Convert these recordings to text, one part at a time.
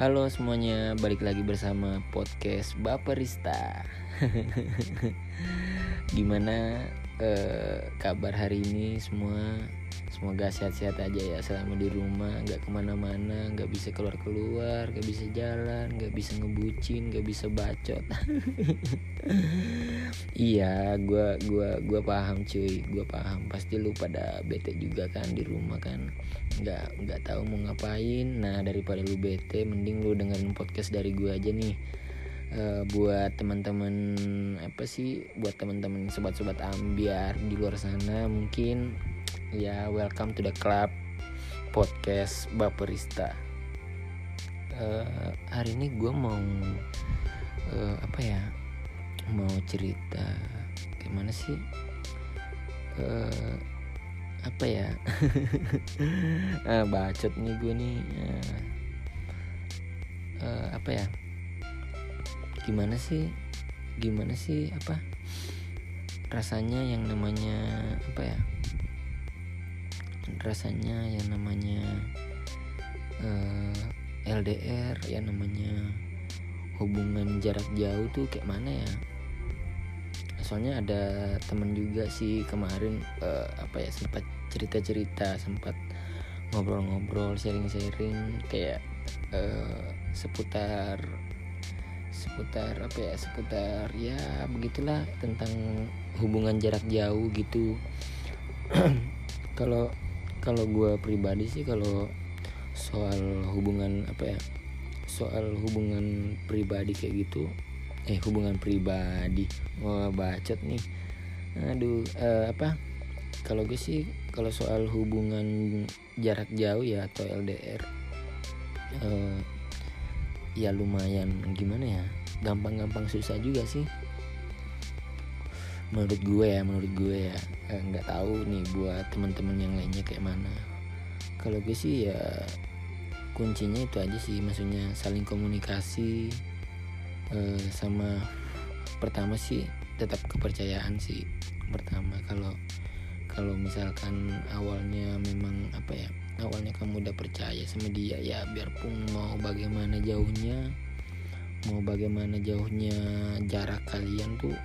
Halo semuanya, balik lagi bersama podcast Baperista. Gimana eh, kabar hari ini semua? Semoga sehat-sehat aja ya selama di rumah, nggak ke mana-mana, nggak bisa keluar-keluar, nggak bisa jalan, nggak bisa ngebucin, nggak bisa bacot. iya, gua gua gua paham cuy, gua paham. Pasti lu pada bete juga kan di rumah kan, nggak nggak tahu mau ngapain. Nah daripada lu bete, mending lu dengerin podcast dari gua aja nih. Uh, buat teman-teman apa sih buat teman-teman sobat-sobat ambiar di luar sana mungkin ya welcome to the club podcast Baperista. Uh, hari ini gue mau uh, apa ya mau cerita gimana sih? Uh, apa ya? Uh, bacot nih gue nih uh, uh, apa ya? Gimana sih gimana sih apa rasanya yang namanya apa ya rasanya yang namanya uh, eh, LDR ya namanya hubungan jarak jauh tuh kayak mana ya? Soalnya ada temen juga sih kemarin uh, apa ya sempat cerita-cerita sempat ngobrol-ngobrol sharing-sharing kayak uh, seputar seputar apa ya seputar ya begitulah tentang hubungan jarak jauh gitu. Kalau kalau gue pribadi sih kalau soal hubungan apa ya soal hubungan pribadi kayak gitu eh hubungan pribadi wah bacot nih. Aduh uh, apa kalau gue sih kalau soal hubungan jarak jauh ya atau LDR uh, eh, ya lumayan gimana ya gampang-gampang susah juga sih menurut gue ya menurut gue ya. Eh, nggak tahu nih buat teman-teman yang lainnya kayak mana. Kalau gue sih ya kuncinya itu aja sih. Maksudnya saling komunikasi eh, sama pertama sih tetap kepercayaan sih pertama. Kalau kalau misalkan awalnya memang apa ya awalnya kamu udah percaya sama dia ya biarpun mau bagaimana jauhnya mau bagaimana jauhnya jarak kalian tuh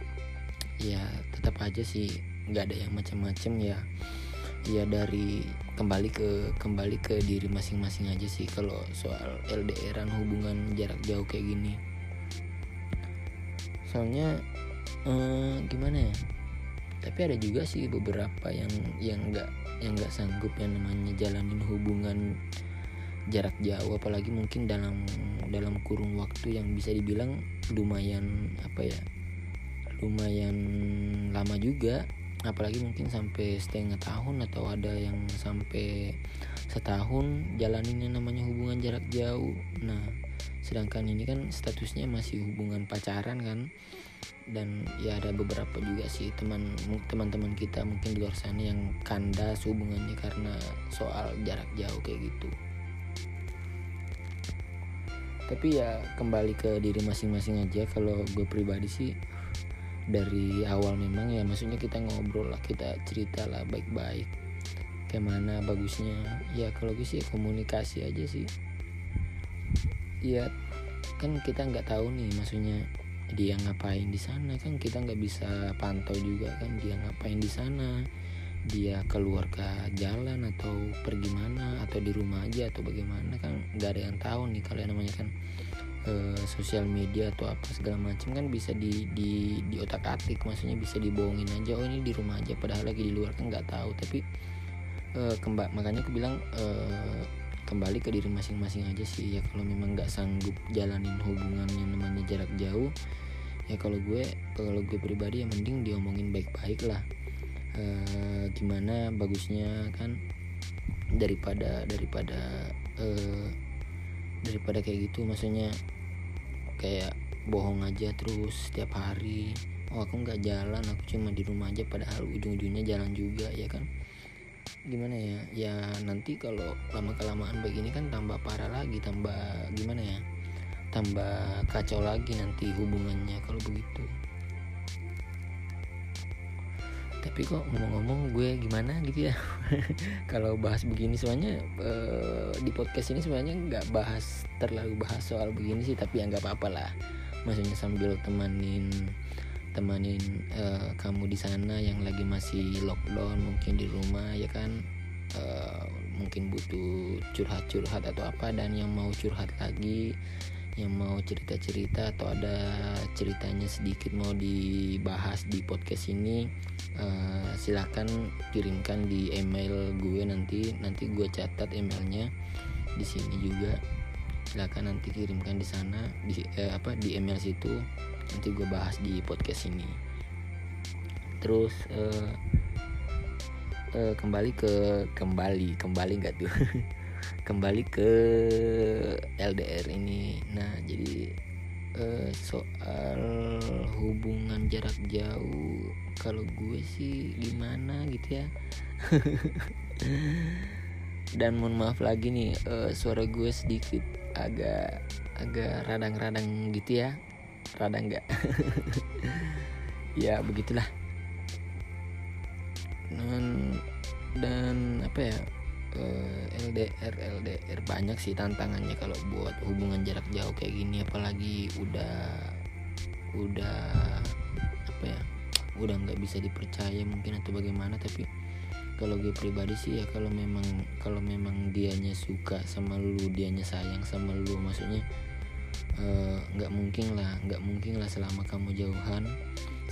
ya tetap aja sih nggak ada yang macam-macam ya. Ya dari kembali ke kembali ke diri masing-masing aja sih kalau soal LDRan hubungan jarak jauh kayak gini. Soalnya eh, gimana ya? Tapi ada juga sih beberapa yang yang nggak yang nggak sanggup yang namanya jalanin hubungan jarak jauh. Apalagi mungkin dalam dalam kurung waktu yang bisa dibilang lumayan apa ya lumayan lama juga apalagi mungkin sampai setengah tahun atau ada yang sampai setahun jalanin yang namanya hubungan jarak jauh. Nah sedangkan ini kan statusnya masih hubungan pacaran kan. Dan ya ada beberapa juga sih teman teman-teman kita mungkin di luar sana yang kandas hubungannya karena soal jarak jauh kayak gitu. Tapi ya kembali ke diri masing-masing aja. Kalau gue pribadi sih dari awal memang ya maksudnya kita ngobrol lah kita cerita lah baik-baik. Kayak mana bagusnya. Ya kalau gue sih komunikasi aja sih. Ya kan kita nggak tahu nih maksudnya dia ngapain di sana kan kita nggak bisa pantau juga kan dia ngapain di sana. Dia keluar ke jalan atau pergi mana atau di rumah aja atau bagaimana kan nggak ada yang tahu nih kalian namanya kan uh, sosial media atau apa segala macam kan bisa di di di otak atik maksudnya bisa dibohongin aja oh ini di rumah aja padahal lagi di luar kan nggak tahu. Tapi uh, eh, kembali makanya aku bilang uh, kembali ke diri masing-masing aja sih. Ya kalau memang nggak sanggup jalanin hubungan yang namanya jarak jauh ya kalau gue kalau gue pribadi yang mending diomongin baik-baik lah. E, gimana bagusnya kan daripada daripada e, daripada kayak gitu maksudnya kayak bohong aja terus setiap hari. Oh aku nggak jalan aku cuma di rumah aja padahal ujung-ujungnya jalan juga ya kan? Gimana ya? Ya nanti kalau lama kelamaan begini kan tambah parah lagi tambah gimana ya? Tambah kacau lagi nanti hubungannya kalau begitu tapi kok ngomong-ngomong gue gimana gitu ya? Kalau bahas begini semuanya uh, di podcast ini sebenarnya nggak bahas terlalu bahas soal begini sih tapi ya nggak apa-apa lah. Maksudnya sambil temanin temanin uh, kamu di sana yang lagi masih lockdown mungkin di rumah ya kan? Uh, mungkin butuh curhat-curhat atau apa dan yang mau curhat lagi yang mau cerita-cerita atau ada ceritanya sedikit mau dibahas di podcast ini uh, silahkan kirimkan di email gue nanti. Nanti gue catat emailnya di sini juga. Silahkan nanti kirimkan di sana di eh, apa di email situ. Nanti gue bahas di podcast ini. Terus uh, uh, kembali ke kembali kembali nggak tuh kembali ke LDR ini. Nah jadi uh, soal hubungan jarak jauh kalau gue sih gimana gitu ya? Dan mohon maaf lagi nih uh, suara gue sedikit agak agak radang-radang gitu ya. Radang nggak? Ya begitulah. Dan dan apa ya eh, LDR banyak sih tantangannya kalau buat hubungan jarak jauh kayak gini apalagi udah udah apa ya udah nggak bisa dipercaya mungkin atau bagaimana tapi kalau gue pribadi sih ya kalau memang kalau memang dianya suka sama lu dianya sayang sama lu maksudnya eh, nggak uh, mungkin lah nggak mungkin lah selama kamu jauhan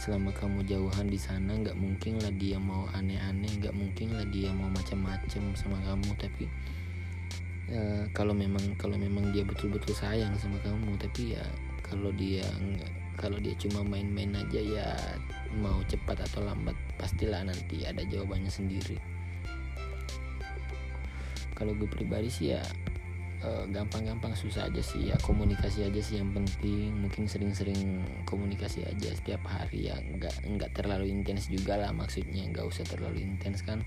selama kamu jauhan di sana nggak mungkin lah dia mau aneh-aneh nggak mungkin lah dia mau macam-macam sama kamu. Tapi ya, kalau memang kalau memang dia betul-betul sayang sama kamu tapi ya kalau dia kalau dia cuma main-main aja ya mau cepat atau lambat pastilah nanti ada jawabannya sendiri. Kalau gue pribadi sih ya gampang-gampang uh, susah aja sih. Ya komunikasi aja sih yang penting. Mungkin sering-sering komunikasi aja setiap hari. Ya nggak nggak terlalu intens juga lah maksudnya. Nggak usah terlalu intens kan.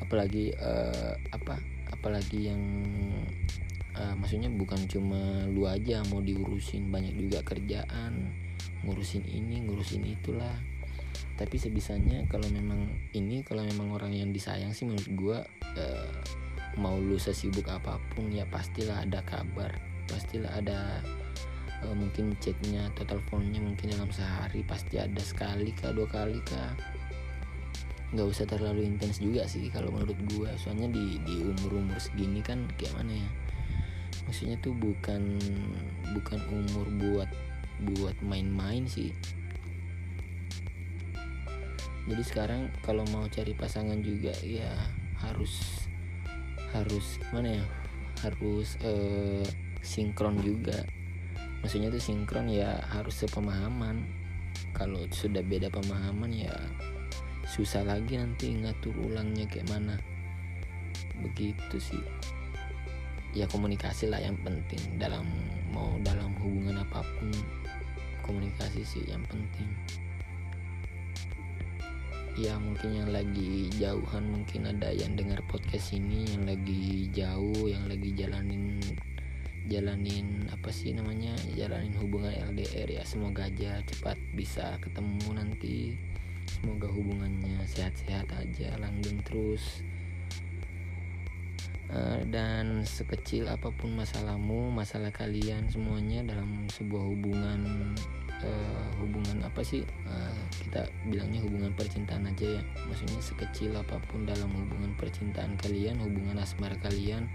Apalagi uh, apa? Apalagi yang uh, maksudnya bukan cuma lu aja mau diurusin. Banyak juga kerjaan. Ngurusin ini ngurusin itulah. Tapi sebisanya kalau memang ini kalau memang orang yang disayang sih menurut gue mau lu sesibuk apa pun ya pastilah ada kabar pastilah ada uh, mungkin chatnya atau teleponnya mungkin dalam sehari pasti ada sekali kah dua kali kah. Nggak usah terlalu intens juga sih kalau menurut gue soalnya di di umur umur segini kan kayak mana ya? Maksudnya tuh bukan bukan umur buat buat main-main sih. Jadi sekarang kalau mau cari pasangan juga ya harus harus gimana ya harus uh, sinkron juga. Maksudnya tuh sinkron ya harus sepemahaman. Kalau sudah beda pemahaman ya susah lagi nanti ngatur ulangnya kayak mana. Begitu sih. Ya komunikasi lah yang penting dalam mau dalam hubungan apa pun. Komunikasi sih yang penting ya mungkin yang lagi jauhan mungkin ada yang dengar podcast ini yang lagi jauh yang lagi jalanin jalanin apa sih namanya jalanin hubungan LDR ya. Semoga aja cepat bisa ketemu nanti. Semoga hubungannya sehat-sehat aja langgeng terus. Uh, dan sekecil apa pun masalahmu masalah kalian semuanya dalam sebuah hubungan uh, hubungan apa sih? Uh, kita bilangnya hubungan percintaan aja ya. Maksudnya sekecil apa pun dalam hubungan percintaan kalian hubungan asmara kalian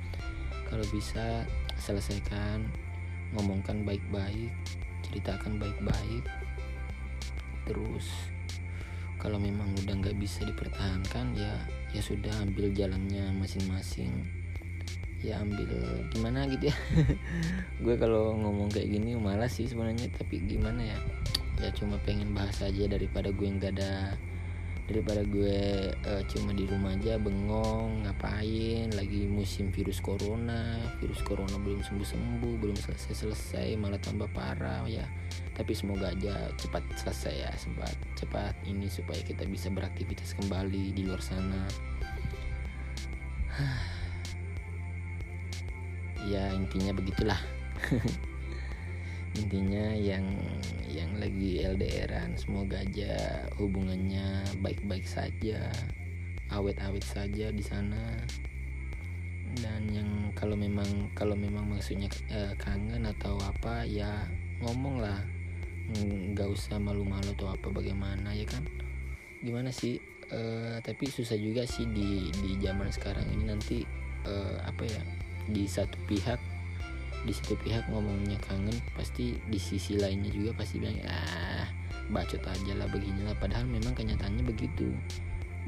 kalau bisa selesaikan ngomongkan baik-baik ceritakan baik-baik. Terus kalau memang udah nggak bisa dipertahankan ya ya sudah ambil jalannya masing-masing ya ambil gimana gitu ya. Gue kalau ngomong kayak gini malas sih sebenarnya tapi gimana ya? Ya cuma pengen bahas aja daripada gue nggak ada daripada gue uh, cuma di rumah aja bengong ngapain? Lagi musim virus corona virus corona belum sembuh sembuh belum selesai selesai malah tambah parah ya. Tapi semoga aja cepat selesai ya sempat cepat ini supaya kita bisa beraktivitas kembali di luar sana ya intinya begitulah. Intinya yang yang lagi LDRan semoga aja hubungannya baik-baik saja awet-awet saja di sana. Dan yang kalau memang kalau memang maksudnya eh, kangen atau apa ya ngomong lah. Nggak usah malu-malu atau apa bagaimana ya kan? Gimana sih? Uh, tapi susah juga sih di di zaman sekarang ini nanti uh, apa ya di satu pihak di satu pihak ngomongnya kangen pasti di sisi lainnya juga pasti bilang ah bacot aja lah beginilah padahal memang kenyataannya begitu.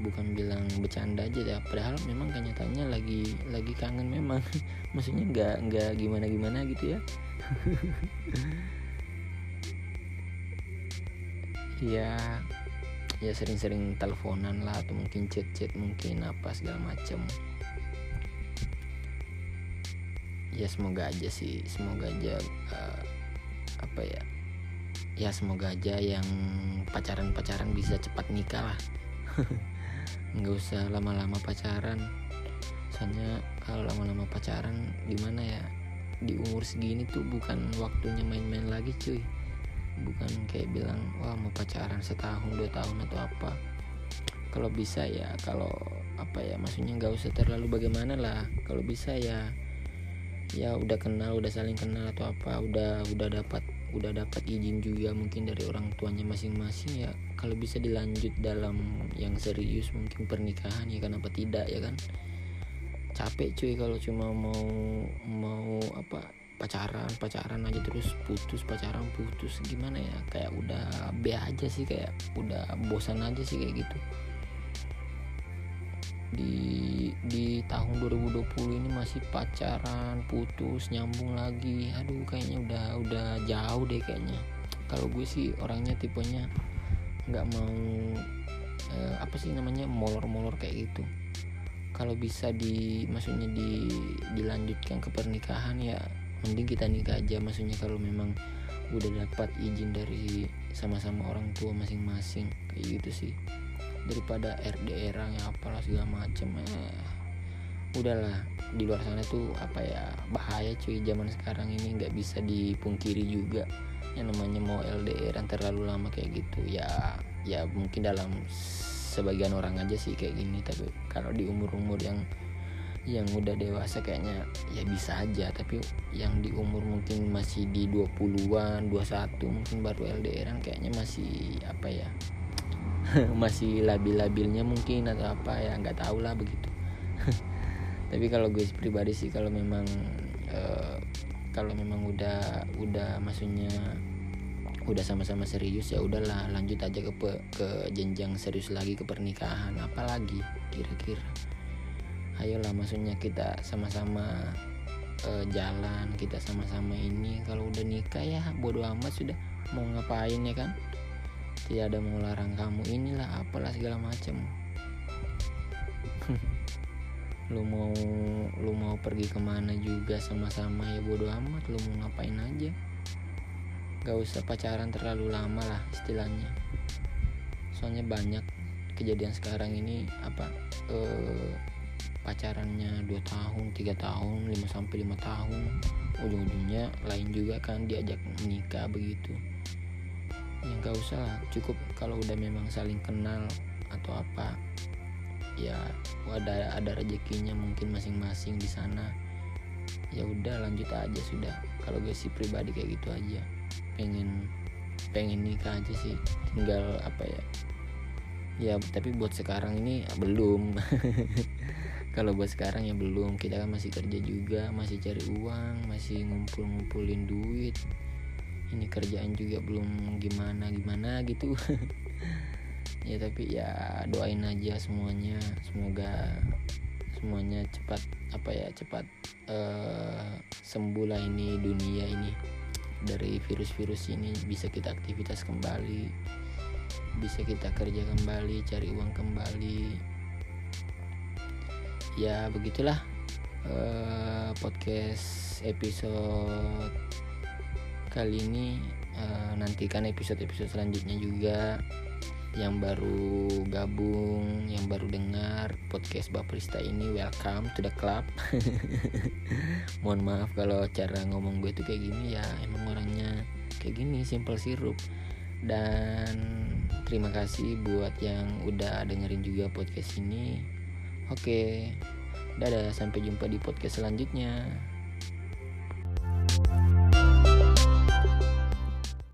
Bukan bilang bercanda aja ya padahal memang kenyataannya lagi lagi kangen memang. Maksudnya nggak nggak gimana gimana gitu ya. Ya ya sering-sering teleponan lah atau mungkin chat-chat mungkin apa segala macam ya semoga aja sih semoga aja uh, apa ya ya semoga aja yang pacaran-pacaran bisa cepat nikah lah. Nggak usah lama-lama pacaran. Soalnya kalau lama-lama pacaran gimana ya di umur segini tuh bukan waktunya main-main lagi cuy. Bukan kayak bilang wah mau pacaran setahun dua tahun atau apa. Kalau bisa ya kalau apa ya maksudnya nggak usah terlalu bagaimana lah. Kalau bisa ya ya udah kenal udah saling kenal atau apa udah udah dapat udah dapat izin juga mungkin dari orang tuanya masing-masing ya. Kalau bisa dilanjut dalam yang serius mungkin pernikahan ya kenapa tidak ya kan? Capek cuy kalau cuma mau mau apa pacaran pacaran aja terus putus pacaran putus gimana ya? Kayak udah B aja sih kayak udah bosan aja sih kayak gitu di di tahun 2020 ini masih pacaran putus nyambung lagi. Aduh kayaknya udah udah jauh deh kayaknya. Kalau gue sih orangnya tipenya nggak mau eh, apa sih namanya molor-molor kayak gitu. Kalau bisa di maksudnya di dilanjutkan ke pernikahan ya mending kita nikah aja. Maksudnya kalau memang udah dapat izin dari sama-sama orang tua masing-masing kayak gitu sih daripada RDR yang apalah segala macem eh. Udahlah di luar sana tuh apa ya bahaya cuy zaman sekarang ini nggak bisa dipungkiri juga. Yang namanya mau LDR terlalu lama kayak gitu ya ya mungkin dalam sebagian orang aja sih kayak gini. Tapi kalau di umur-umur yang yang udah dewasa kayaknya ya bisa aja. Tapi yang di umur mungkin masih di 20-an 21 mungkin baru LDRan kayaknya masih apa ya masih labil-labilnya mungkin atau apa ya nggak tahu lah begitu. Tapi kalau gue pribadi sih kalau memang uh, kalau memang udah udah maksudnya udah sama-sama serius ya udahlah lanjut aja ke ke jenjang serius lagi ke pernikahan apalagi kira-kira. Ayolah maksudnya kita sama-sama uh, jalan kita sama-sama ini kalau udah nikah ya bodo amat sudah mau ngapain ya kan tidak ada mau larang kamu inilah apalah segala macam lu mau lu mau pergi ke mana juga sama-sama ya bodo amat lu mau ngapain aja. Gak usah pacaran terlalu lama lah istilahnya. Soalnya banyak kejadian sekarang ini apa uh, pacarannya 2 tahun 3 tahun 5 sampai 5 tahun. Ujung-ujungnya lain juga kan diajak menikah begitu ya nggak usah. Cukup kalau udah memang saling kenal atau apa ya ada ada rezekinya mungkin masing-masing di sana. Ya udah lanjut aja sudah. Kalau gue sih pribadi kayak gitu aja. Pengen pengen nikah aja sih. Tinggal apa ya? Ya tapi buat sekarang ini belum. Kalau buat sekarang ya belum. Kita kan masih kerja juga masih cari uang masih ngumpul-ngumpulin duit ini kerjaan juga belum gimana gimana gitu. Ya tapi ya doain aja semuanya. Semoga semuanya cepat apa ya cepat uh, sembuh lah ini dunia ini. Dari virus-virus ini bisa kita aktivitas kembali bisa kita kerja kembali cari uang kembali. Ya begitulah uh, podcast episode kali ini uh, nantikan episode-episode selanjutnya juga yang baru gabung, yang baru dengar podcast Baprista ini, welcome to the club. Mohon maaf kalau cara ngomong gue tuh kayak gini ya, emang orangnya kayak gini, simple sirup. Dan terima kasih buat yang udah dengerin juga podcast ini. Oke, dadah, sampai jumpa di podcast selanjutnya.